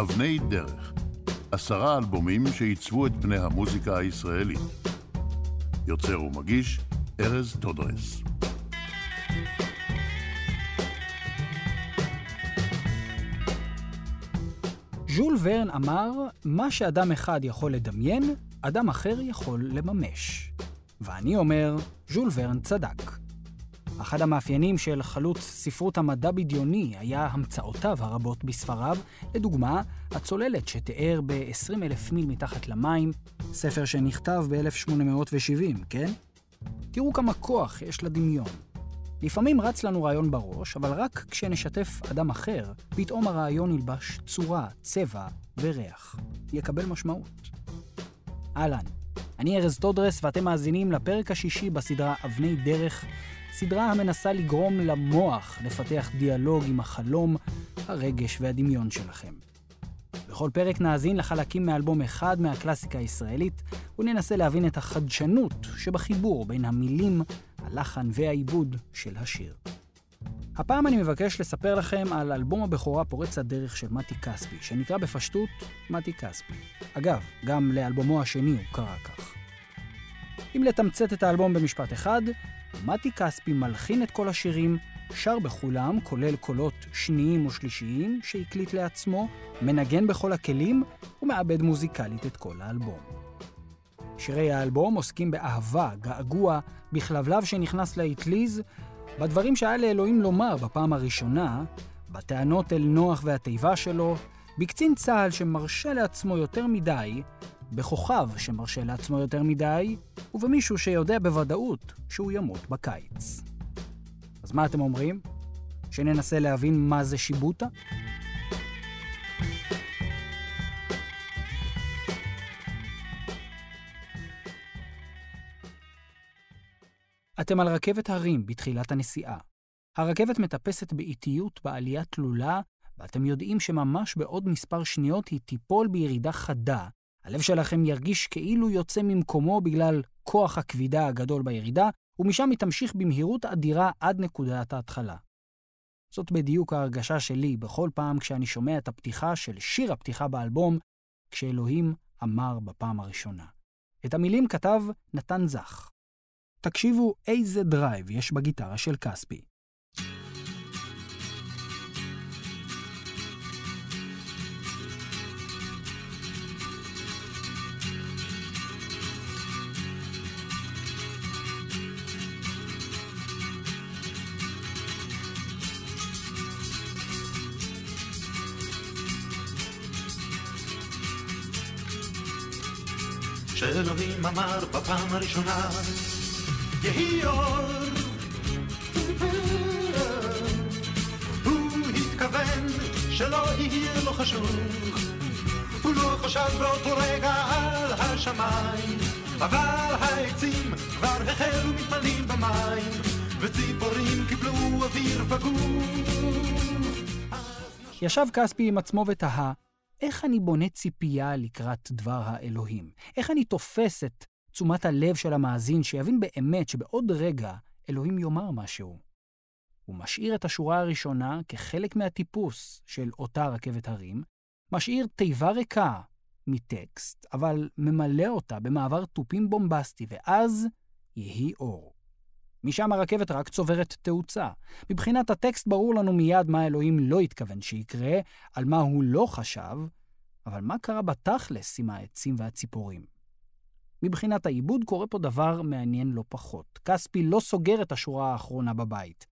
אבני דרך, עשרה אלבומים שעיצבו את פני המוזיקה הישראלית. יוצר ומגיש, ארז טודרס. ז'ול ורן אמר, מה שאדם אחד יכול לדמיין, אדם אחר יכול לממש. ואני אומר, ז'ול ורן צדק. אחד המאפיינים של חלוץ ספרות המדע בדיוני היה המצאותיו הרבות בספריו, לדוגמה, הצוללת שתיאר ב-20 אלף מיל מתחת למים, ספר שנכתב ב-1870, כן? תראו כמה כוח יש לדמיון. לפעמים רץ לנו רעיון בראש, אבל רק כשנשתף אדם אחר, פתאום הרעיון ילבש צורה, צבע וריח. יקבל משמעות. אהלן, אני ארז טודרס ואתם מאזינים לפרק השישי בסדרה אבני דרך, סדרה המנסה לגרום למוח לפתח דיאלוג עם החלום, הרגש והדמיון שלכם. בכל פרק נאזין לחלקים מאלבום אחד מהקלאסיקה הישראלית, וננסה להבין את החדשנות שבחיבור בין המילים, הלחן והעיבוד של השיר. הפעם אני מבקש לספר לכם על אלבום הבכורה פורץ הדרך של מתי כספי, שנקרא בפשטות מתי כספי. אגב, גם לאלבומו השני הוא קרא כך. אם לתמצת את האלבום במשפט אחד, מתי כספי מלחין את כל השירים, שר בכולם, כולל קולות שניים או שלישיים שהקליט לעצמו, מנגן בכל הכלים ומעבד מוזיקלית את כל האלבום. שירי האלבום עוסקים באהבה, געגוע, בכלבלב שנכנס לאטליז, בדברים שהיה לאלוהים לומר בפעם הראשונה, בטענות אל נוח והתיבה שלו, בקצין צה"ל שמרשה לעצמו יותר מדי, בכוכב שמרשה לעצמו יותר מדי, ובמישהו שיודע בוודאות שהוא ימות בקיץ. אז מה אתם אומרים? שננסה להבין מה זה שיבוטה? אתם על רכבת הרים בתחילת הנסיעה. הרכבת מטפסת באיטיות בעלייה תלולה, ואתם יודעים שממש בעוד מספר שניות היא תיפול בירידה חדה. הלב שלכם ירגיש כאילו יוצא ממקומו בגלל כוח הכבידה הגדול בירידה, ומשם היא תמשיך במהירות אדירה עד נקודת ההתחלה. זאת בדיוק ההרגשה שלי בכל פעם כשאני שומע את הפתיחה של שיר הפתיחה באלבום, כשאלוהים אמר בפעם הראשונה. את המילים כתב נתן זך. תקשיבו איזה drive יש בגיטרה של כספי. שאלוהים אמר בפעם הראשונה, יהי אור. הוא התכוון שלא יהיה לו חשוך, הוא לא חשב באותו רגע על השמיים, אבל העצים כבר החלו מתמלאים במים, וציפורים קיבלו אוויר בגוף. ישב כספי עם עצמו ותהה, איך אני בונה ציפייה לקראת דבר האלוהים? איך אני תופס את תשומת הלב של המאזין שיבין באמת שבעוד רגע אלוהים יאמר משהו? הוא משאיר את השורה הראשונה כחלק מהטיפוס של אותה רכבת הרים, משאיר תיבה ריקה מטקסט, אבל ממלא אותה במעבר תופים בומבסטי, ואז יהי אור. משם הרכבת רק צוברת תאוצה. מבחינת הטקסט ברור לנו מיד מה אלוהים לא התכוון שיקרה, על מה הוא לא חשב, אבל מה קרה בתכלס עם העצים והציפורים? מבחינת העיבוד קורה פה דבר מעניין לא פחות. כספי לא סוגר את השורה האחרונה בבית,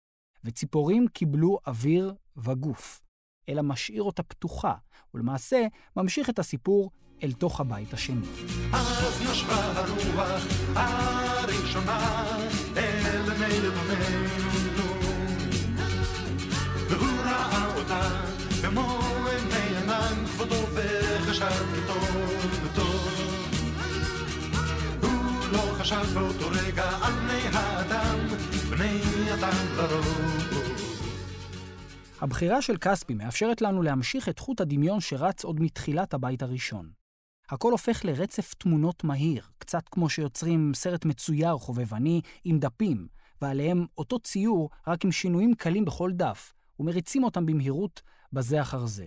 וציפורים קיבלו אוויר וגוף, אלא משאיר אותה פתוחה, ולמעשה ממשיך את הסיפור אל תוך הבית השני. אז נשבה הרוח הראשונה אל מי והוא ראה אותה במו עיני ענן כבודו וחשב כי חשב באותו רגע על בני האדם בני אדם לרוב הבחירה של כספי מאפשרת לנו להמשיך את חוט הדמיון שרץ עוד מתחילת הבית הראשון. הכל הופך לרצף תמונות מהיר, קצת כמו שיוצרים סרט מצויר חובבני עם דפים, ועליהם אותו ציור, רק עם שינויים קלים בכל דף, ומריצים אותם במהירות בזה אחר זה.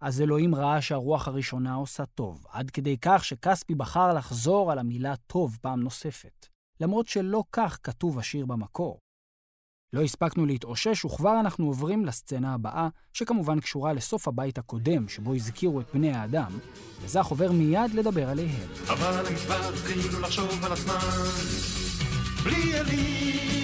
אז אלוהים ראה שהרוח הראשונה עושה טוב, עד כדי כך שכספי בחר לחזור על המילה טוב פעם נוספת, למרות שלא כך כתוב השיר במקור. לא הספקנו להתאושש, וכבר אנחנו עוברים לסצנה הבאה, שכמובן קשורה לסוף הבית הקודם, שבו הזכירו את בני האדם, וזך עובר מיד לדבר עליהם. אבל הם כבר התחילו לחשוב על עצמם, בלי אלים,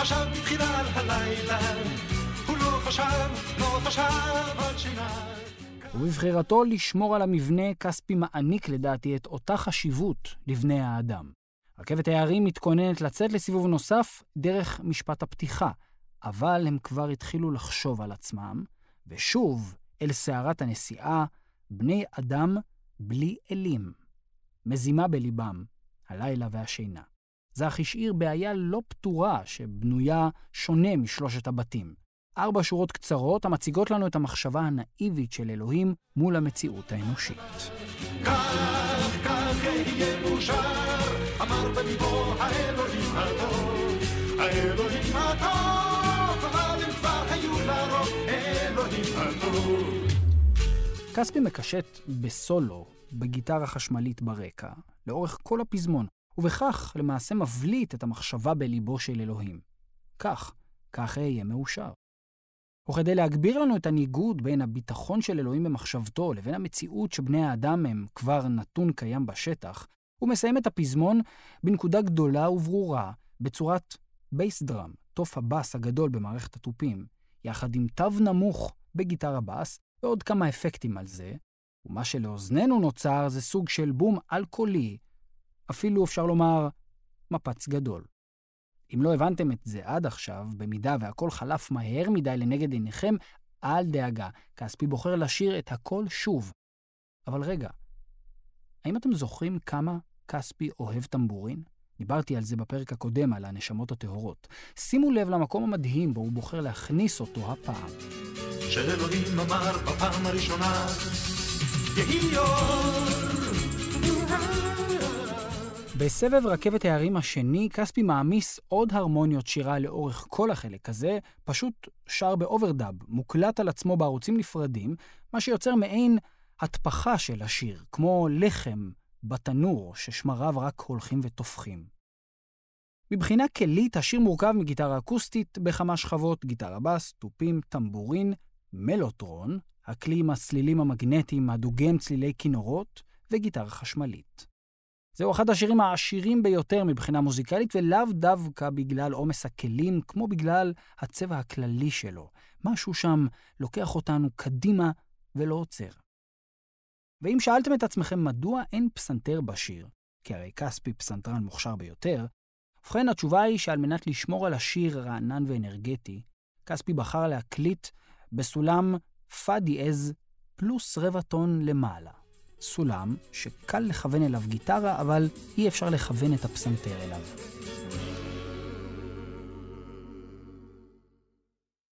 חשב בתחילה על הלילה. חשב, לא חשב עד שינה. ובבחירתו לשמור על המבנה, כספי מעניק לדעתי את אותה חשיבות לבני האדם. רכבת ההרים מתכוננת לצאת לסיבוב נוסף דרך משפט הפתיחה, אבל הם כבר התחילו לחשוב על עצמם, ושוב, אל סערת הנסיעה, בני אדם בלי אלים. מזימה בליבם, הלילה והשינה. זך השאיר בעיה לא פתורה שבנויה שונה משלושת הבתים. ארבע שורות קצרות המציגות לנו את המחשבה הנאיבית של אלוהים מול המציאות האנושית. כך, כך יהיה מאושר, אמר בליבו האלוהים הטוב, האלוהים הטוב, אבל הם כבר היו לרוב אלוהים הטוב. כספי מקשט בסולו, בגיטרה חשמלית ברקע, לאורך כל הפזמון, ובכך למעשה מבליט את המחשבה בליבו של אלוהים. כך, כך אהיה מאושר. וכדי להגביר לנו את הניגוד בין הביטחון של אלוהים במחשבתו לבין המציאות שבני האדם הם כבר נתון קיים בשטח, הוא מסיים את הפזמון בנקודה גדולה וברורה, בצורת בייס דראם, תוף הבאס הגדול במערכת התופים, יחד עם תו נמוך בגיטרה באס, ועוד כמה אפקטים על זה, ומה שלאוזנינו נוצר זה סוג של בום על-קולי, אפילו אפשר לומר מפץ גדול. אם לא הבנתם את זה עד עכשיו, במידה והכל חלף מהר מדי לנגד עיניכם, אל דאגה, כספי בוחר לשיר את הכל שוב. אבל רגע, האם אתם זוכרים כמה כספי אוהב טמבורין? דיברתי על זה בפרק הקודם, על הנשמות הטהורות. שימו לב למקום המדהים בו הוא בוחר להכניס אותו הפעם. כשאלוהים אמר בפעם הראשונה, יהי אור בסבב רכבת ההרים השני, כספי מעמיס עוד הרמוניות שירה לאורך כל החלק הזה, פשוט שר ב overdub, מוקלט על עצמו בערוצים נפרדים, מה שיוצר מעין התפחה של השיר, כמו לחם בתנור ששמריו רק הולכים ותופחים. מבחינה כלית, השיר מורכב מגיטרה אקוסטית בכמה שכבות, גיטרה בס, תופים, טמבורין, מלוטרון, הכלי עם הסלילים המגנטיים הדוגם צלילי כינורות, וגיטרה חשמלית. זהו אחד השירים העשירים ביותר מבחינה מוזיקלית, ולאו דווקא בגלל עומס הכלים, כמו בגלל הצבע הכללי שלו. משהו שם לוקח אותנו קדימה ולא עוצר. ואם שאלתם את עצמכם מדוע אין פסנתר בשיר, כי הרי כספי פסנתרן מוכשר ביותר, ובכן התשובה היא שעל מנת לשמור על השיר רענן ואנרגטי, כספי בחר להקליט בסולם פא דיאז פלוס רבע טון למעלה. סולם שקל לכוון אליו גיטרה, אבל אי אפשר לכוון את הפסנתר אליו.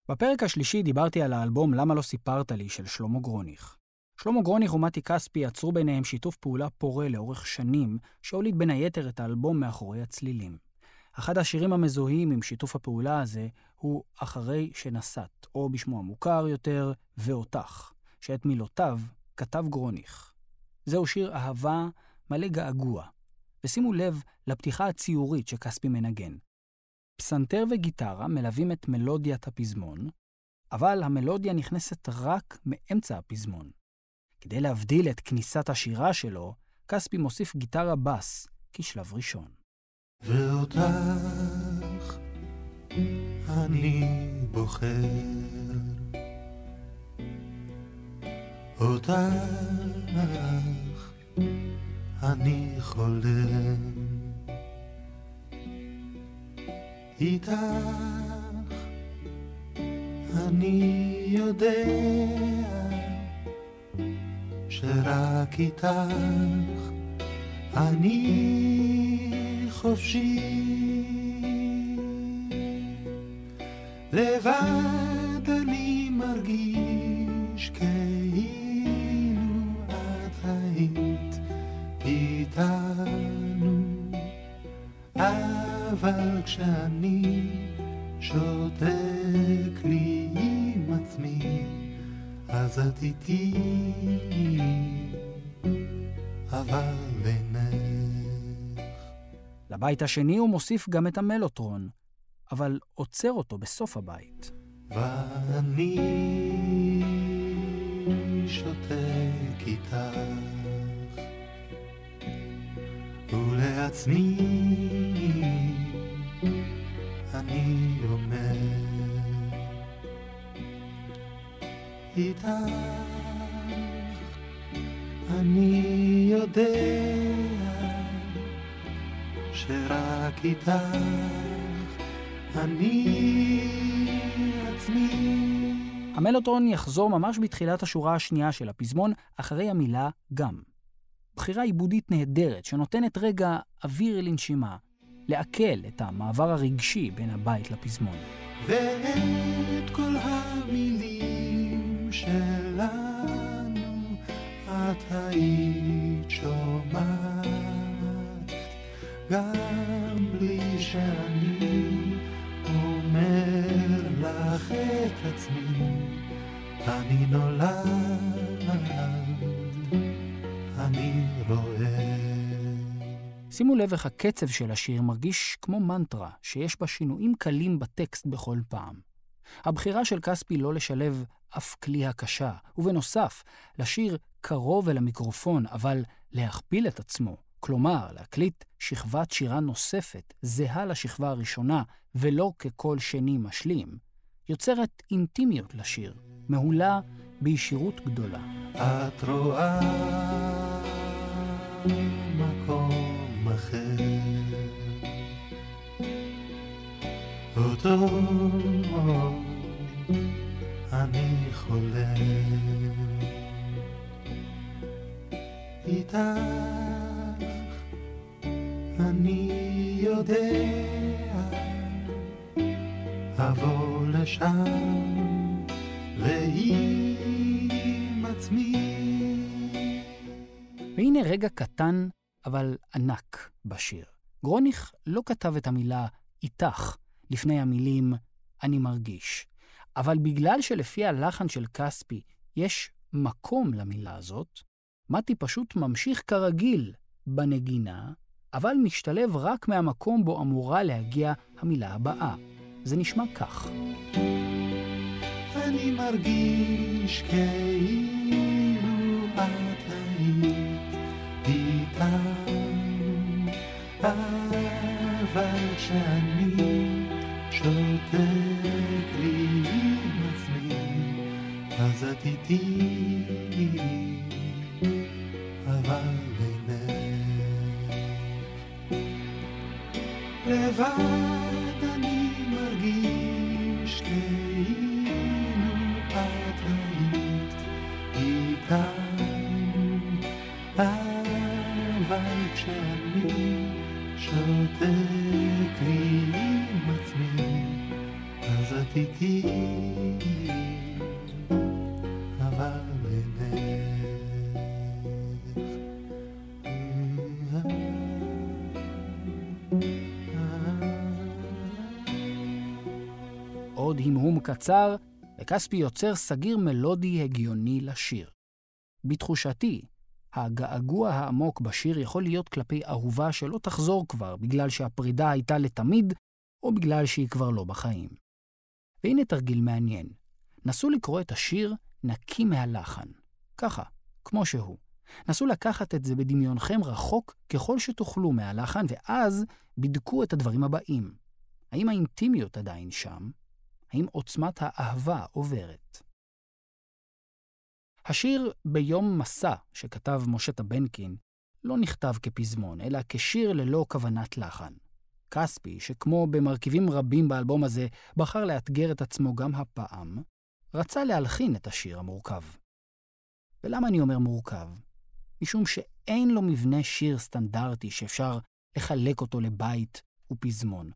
בפרק השלישי דיברתי על האלבום "למה לא סיפרת לי" של שלמה גרוניך. שלמה גרוניך ומתי כספי יצרו ביניהם שיתוף פעולה פורה לאורך שנים, שהוליד בין היתר את האלבום מאחורי הצלילים. אחד השירים המזוהים עם שיתוף הפעולה הזה הוא "אחרי שנסעת", או בשמו המוכר יותר, "ואותך", שאת מילותיו כתב גרוניך. זהו שיר אהבה מלא געגוע, ושימו לב לפתיחה הציורית שכספי מנגן. פסנתר וגיטרה מלווים את מלודיית הפזמון, אבל המלודיה נכנסת רק מאמצע הפזמון. כדי להבדיל את כניסת השירה שלו, כספי מוסיף גיטרה בס כשלב ראשון. ואותך אני בוחר, אותך אני חולם. איתך אני יודע שרק איתך אני חופשי. לבד אני מרגיש כאילו איתנו, אבל כשאני שותק לי עם עצמי, אז את איתי, אבל אינך. לבית השני הוא מוסיף גם את המלוטרון, אבל עוצר אותו בסוף הבית. ואני שותק איתך, ולעצמי אני אומר, איתך אני יודע שרק איתך אני עצמי. המלוטרון יחזור ממש בתחילת השורה השנייה של הפזמון, אחרי המילה גם. בחירה עיבודית נהדרת, שנותנת רגע אוויר לנשימה, לעכל את המעבר הרגשי בין הבית לפזמון. ואת כל המילים שלנו את היית שומעת גם בלי שאני אומר לך את עצמי אני נולד, אני רואה שימו לב איך הקצב של השיר מרגיש כמו מנטרה, שיש בה שינויים קלים בטקסט בכל פעם. הבחירה של כספי לא לשלב אף כלי הקשה, ובנוסף, לשיר קרוב אל המיקרופון, אבל להכפיל את עצמו, כלומר, להקליט שכבת שירה נוספת, זהה לשכבה הראשונה, ולא כקול שני משלים, יוצרת אינטימיות לשיר, מהולה בישירות גדולה. את רואה מקום אחר, אותו אני חולם. איתך אני יודע, אבוא לשם ועם עצמי. והנה רגע קטן, אבל ענק בשיר. גרוניך לא כתב את המילה איתך לפני המילים אני מרגיש, אבל בגלל שלפי הלחן של כספי יש מקום למילה הזאת, מתי פשוט ממשיך כרגיל בנגינה, אבל משתלב רק מהמקום בו אמורה להגיע המילה הבאה. זה נשמע כך. אני מרגיש כאילו אבל כשאני שותק לי עם עצמי, אז את איתי, אבל אינך. לבד אני מרגיש כאילו את היית איתנו, אבל כשאני שותק לי עם עצמי, אז את איתי, קצר, וכספי יוצר סגיר מלודי הגיוני לשיר. בתחושתי, הגעגוע העמוק בשיר יכול להיות כלפי אהובה שלא תחזור כבר בגלל שהפרידה הייתה לתמיד, או בגלל שהיא כבר לא בחיים. והנה תרגיל מעניין. נסו לקרוא את השיר נקי מהלחן. ככה, כמו שהוא. נסו לקחת את זה בדמיונכם רחוק ככל שתוכלו מהלחן, ואז בדקו את הדברים הבאים. האם האינטימיות עדיין שם? האם עוצמת האהבה עוברת? השיר ביום מסע שכתב משה טבנקין לא נכתב כפזמון, אלא כשיר ללא כוונת לחן. כספי, שכמו במרכיבים רבים באלבום הזה, בחר לאתגר את עצמו גם הפעם, רצה להלחין את השיר המורכב. ולמה אני אומר מורכב? משום שאין לו מבנה שיר סטנדרטי שאפשר לחלק אותו לבית ופזמון.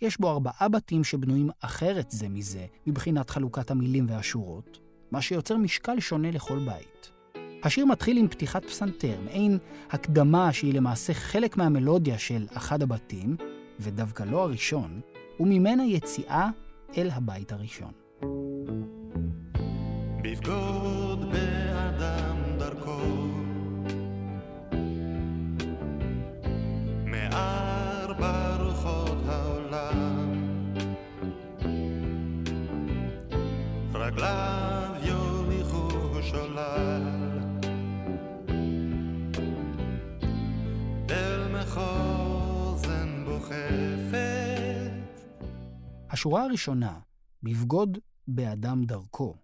יש בו ארבעה בתים שבנויים אחרת זה מזה, מבחינת חלוקת המילים והשורות, מה שיוצר משקל שונה לכל בית. השיר מתחיל עם פתיחת פסנתר, מעין הקדמה שהיא למעשה חלק מהמלודיה של אחד הבתים, ודווקא לא הראשון, וממנה יציאה אל הבית הראשון. בבגוד באדם דרכו מאר ברוחות העולם רגליו השורה הראשונה, בבגוד באדם דרכו,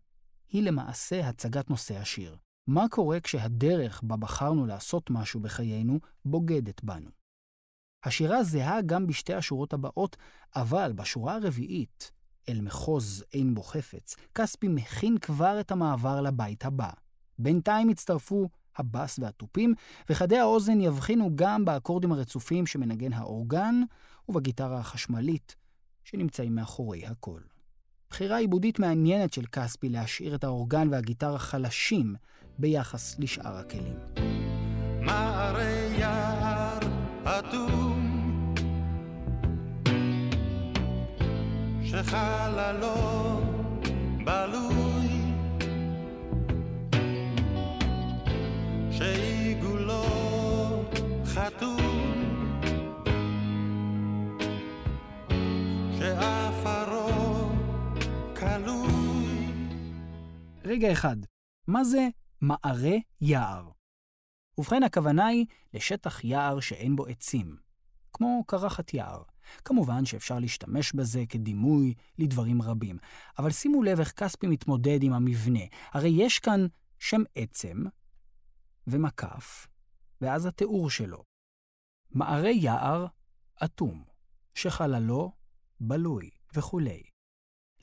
היא למעשה הצגת נושא השיר. מה קורה כשהדרך בה בחרנו לעשות משהו בחיינו בוגדת בנו? השירה זהה גם בשתי השורות הבאות, אבל בשורה הרביעית, אל מחוז אין בו חפץ, כספי מכין כבר את המעבר לבית הבא. בינתיים הצטרפו הבס והתופים, וחדי האוזן יבחינו גם באקורדים הרצופים שמנגן האורגן ובגיטרה החשמלית שנמצאים מאחורי הכל. בחירה עיבודית מעניינת של כספי להשאיר את האורגן והגיטרה חלשים ביחס לשאר הכלים. מערי יער אטום שחללו רגע אחד, מה זה מערי יער? ובכן, הכוונה היא לשטח יער שאין בו עצים, כמו קרחת יער. כמובן שאפשר להשתמש בזה כדימוי לדברים רבים, אבל שימו לב איך כספי מתמודד עם המבנה. הרי יש כאן שם עצם ומקף, ואז התיאור שלו. מערי יער אטום, שחללו בלוי וכולי.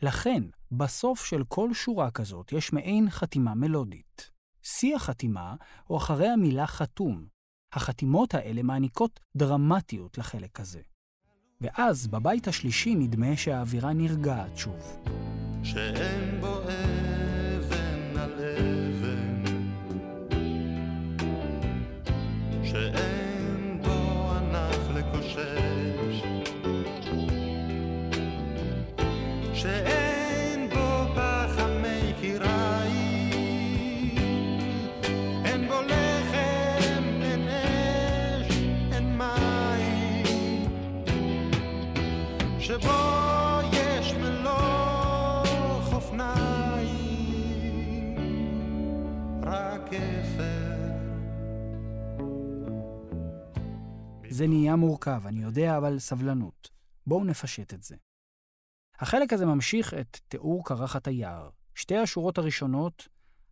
לכן, בסוף של כל שורה כזאת יש מעין חתימה מלודית. שיא החתימה הוא אחרי המילה חתום. החתימות האלה מעניקות דרמטיות לחלק הזה. ואז, בבית השלישי נדמה שהאווירה נרגעת שוב. שאין בו אבן על אבן שאין רק אפר. זה נהיה מורכב, אני יודע, אבל סבלנות. בואו נפשט את זה. החלק הזה ממשיך את תיאור קרחת היער. שתי השורות הראשונות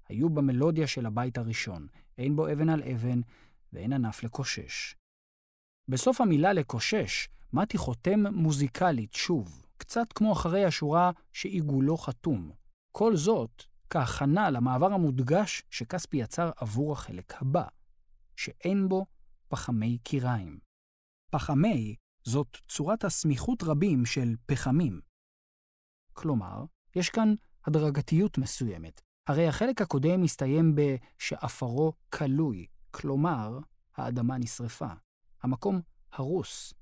היו במלודיה של הבית הראשון, אין בו אבן על אבן ואין ענף לקושש. בסוף המילה לקושש, מתי חותם מוזיקלית שוב, קצת כמו אחרי השורה שעיגולו חתום. כל זאת כהכנה למעבר המודגש שכספי יצר עבור החלק הבא, שאין בו פחמי קיריים. פחמי זאת צורת הסמיכות רבים של פחמים. כלומר, יש כאן הדרגתיות מסוימת. הרי החלק הקודם מסתיים ב"שעפרו כלוי", כלומר, האדמה נשרפה. המקום הרוס,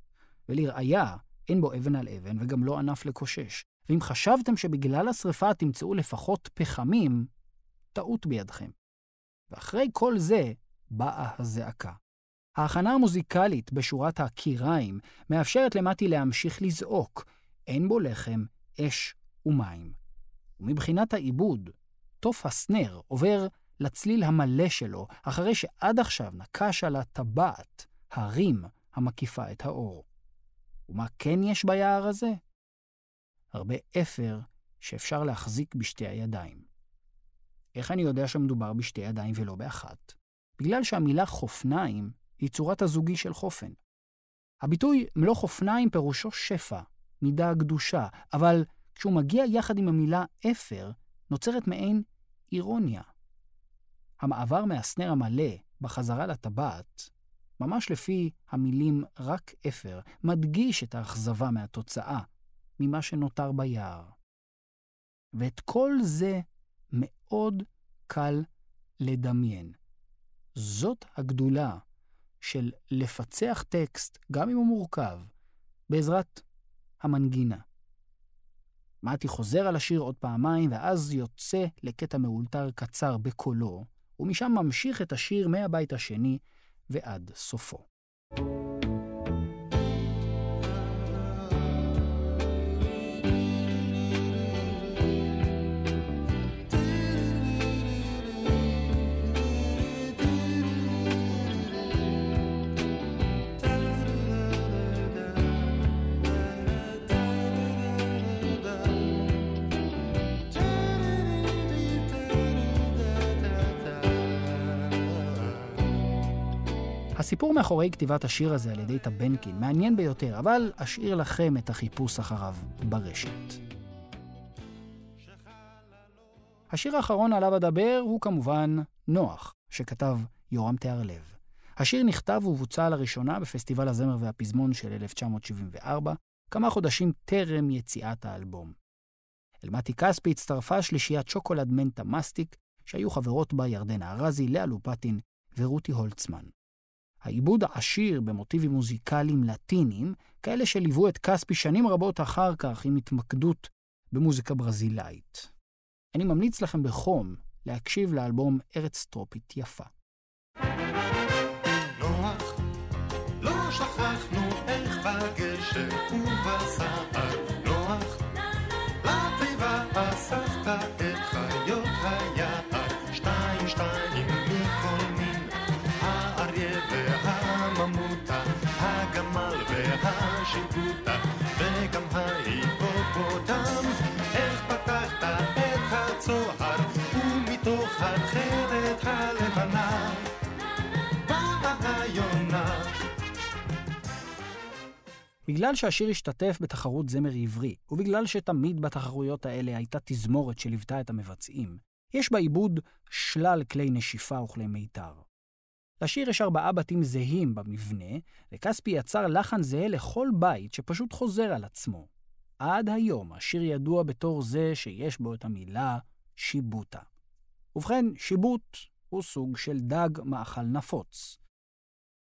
ולראיה, אין בו אבן על אבן וגם לא ענף לקושש. ואם חשבתם שבגלל השרפה תמצאו לפחות פחמים, טעות בידכם. ואחרי כל זה באה הזעקה. ההכנה המוזיקלית בשורת הקיריים מאפשרת למטי להמשיך לזעוק, אין בו לחם, אש ומים. ומבחינת העיבוד, תוף הסנר עובר לצליל המלא שלו, אחרי שעד עכשיו נקש על הטבעת, הרים המקיפה את האור. ומה כן יש ביער הזה? הרבה אפר שאפשר להחזיק בשתי הידיים. איך אני יודע שמדובר בשתי ידיים ולא באחת? בגלל שהמילה חופניים היא צורת הזוגי של חופן. הביטוי מלוא חופניים פירושו שפע, מידה קדושה, אבל כשהוא מגיע יחד עם המילה אפר, נוצרת מעין אירוניה. המעבר מהסנר המלא בחזרה לטבעת, ממש לפי המילים רק אפר, מדגיש את האכזבה מהתוצאה ממה שנותר ביער. ואת כל זה מאוד קל לדמיין. זאת הגדולה של לפצח טקסט, גם אם הוא מורכב, בעזרת המנגינה. מתי חוזר על השיר עוד פעמיים, ואז יוצא לקטע מאולתר קצר בקולו, ומשם ממשיך את השיר מהבית השני ועד סופו. הסיפור מאחורי כתיבת השיר הזה על ידי טבנקין מעניין ביותר, אבל אשאיר לכם את החיפוש אחריו ברשת. השיר האחרון עליו אדבר הוא כמובן נוח, שכתב יורם תיארלב. השיר נכתב ובוצע לראשונה בפסטיבל הזמר והפזמון של 1974, כמה חודשים טרם יציאת האלבום. אל מתי כספי הצטרפה שלישיית שוקולד מנטה מסטיק, שהיו חברות בה ירדנה ארזי, לאה לופטין ורותי הולצמן. העיבוד העשיר במוטיבים מוזיקליים לטינים, כאלה שליוו את כספי שנים רבות אחר כך עם התמקדות במוזיקה ברזילאית. אני ממליץ לכם בחום להקשיב לאלבום ארץ טרופית יפה. נוח, לא שכחנו איך בגשם ובסער בגלל שהשיר השתתף בתחרות זמר עברי, ובגלל שתמיד בתחרויות האלה הייתה תזמורת שליוותה את המבצעים, יש בעיבוד שלל כלי נשיפה וכלי מיתר. לשיר יש ארבעה בתים זהים במבנה, וכספי יצר לחן זהה לכל בית שפשוט חוזר על עצמו. עד היום השיר ידוע בתור זה שיש בו את המילה שיבוטה. ובכן, שיבוט הוא סוג של דג מאכל נפוץ.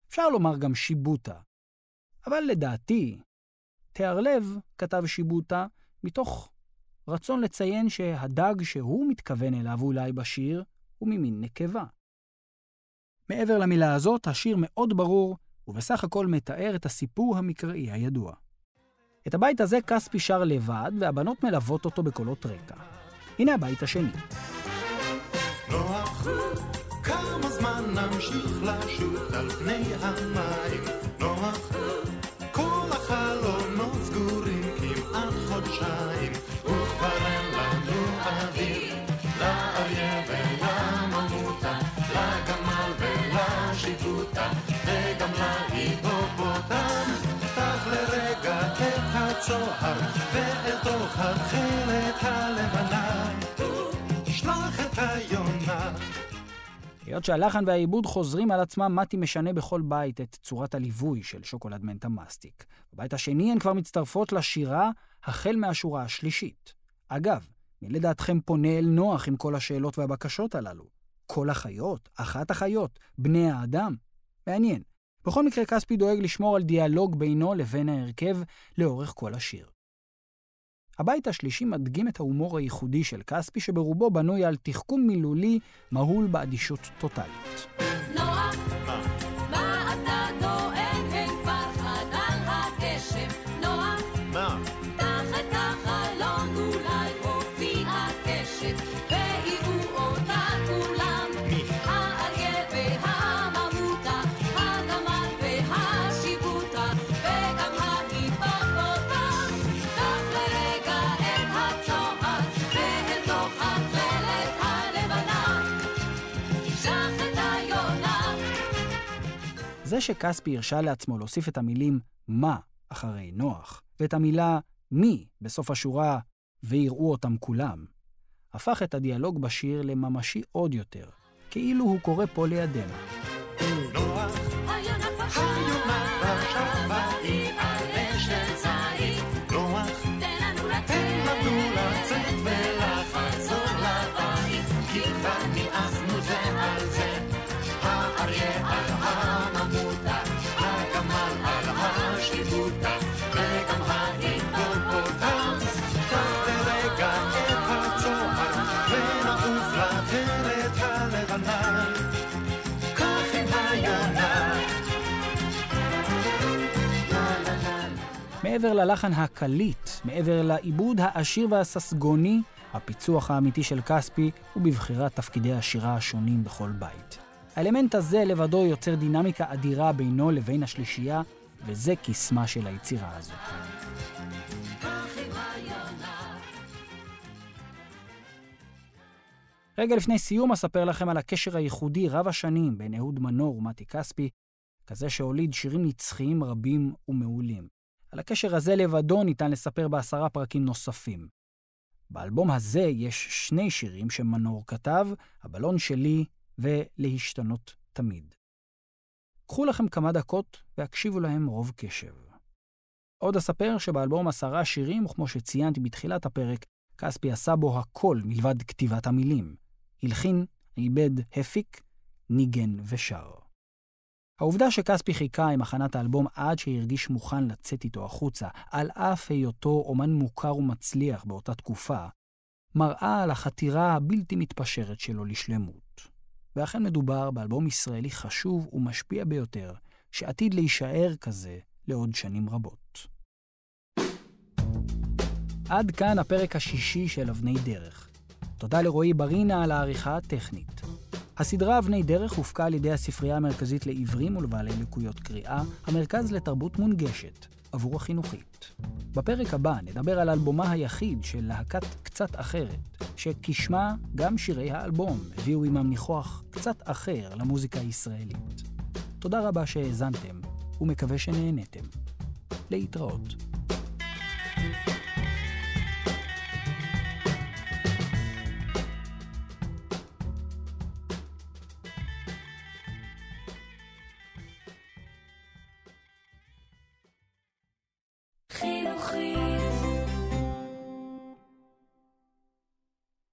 אפשר לומר גם שיבוטה, אבל לדעתי, תיארלב כתב שיבוטה מתוך רצון לציין שהדג שהוא מתכוון אליו אולי בשיר הוא ממין נקבה. מעבר למילה הזאת, השיר מאוד ברור, ובסך הכל מתאר את הסיפור המקראי הידוע. את הבית הזה כספי שר לבד, והבנות מלוות אותו בקולות רקע. הנה הבית השני. נוח, כמה זמן נמשיך לשוט על פני המים? נוח, היות שהלחן והעיבוד חוזרים על עצמם, מתי משנה בכל בית את צורת הליווי של שוקולד מנטה מסטיק. בבית השני הן כבר מצטרפות לשירה החל מהשורה השלישית. אגב, מי לדעתכם פונה אל נוח עם כל השאלות והבקשות הללו? כל החיות? אחת החיות? בני האדם? מעניין. בכל מקרה, כספי דואג לשמור על דיאלוג בינו לבין ההרכב לאורך כל השיר. הבית השלישי מדגים את ההומור הייחודי של כספי, שברובו בנוי על תחכום מילולי מהול באדישות טוטאלית. זה שכספי הרשה לעצמו להוסיף את המילים מה אחרי נוח, ואת המילה מי בסוף השורה ויראו אותם כולם, הפך את הדיאלוג בשיר לממשי עוד יותר, כאילו הוא קורא פה לידינו. מעבר ללחן הקליט, מעבר לעיבוד העשיר והססגוני, הפיצוח האמיתי של כספי הוא בבחירת תפקידי השירה השונים בכל בית. האלמנט הזה לבדו יוצר דינמיקה אדירה בינו לבין השלישייה, וזה קסמה של היצירה הזאת. רגע לפני סיום אספר לכם על הקשר הייחודי רב השנים בין אהוד מנור ומתי כספי, כזה שהוליד שירים נצחיים רבים ומעולים. על הקשר הזה לבדו ניתן לספר בעשרה פרקים נוספים. באלבום הזה יש שני שירים שמנור כתב, הבלון שלי ו"להשתנות תמיד". קחו לכם כמה דקות והקשיבו להם רוב קשב. עוד אספר שבאלבום עשרה שירים, וכמו שציינתי בתחילת הפרק, כספי עשה בו הכל מלבד כתיבת המילים. הלחין, עיבד, הפיק, ניגן ושר. העובדה שכספי חיכה עם הכנת האלבום עד שהרגיש מוכן לצאת איתו החוצה, על אף היותו אומן מוכר ומצליח באותה תקופה, מראה על החתירה הבלתי מתפשרת שלו לשלמות. ואכן מדובר באלבום ישראלי חשוב ומשפיע ביותר, שעתיד להישאר כזה לעוד שנים רבות. עד כאן הפרק השישי של אבני דרך. תודה לרועי ברינה על העריכה הטכנית. הסדרה אבני דרך הופקה על ידי הספרייה המרכזית לעיוורים ולבעלי לקויות קריאה, המרכז לתרבות מונגשת, עבור החינוכית. בפרק הבא נדבר על אלבומה היחיד של להקת קצת אחרת, שכשמה גם שירי האלבום הביאו עמם ניחוח קצת אחר למוזיקה הישראלית. תודה רבה שהאזנתם, ומקווה שנהנתם. להתראות.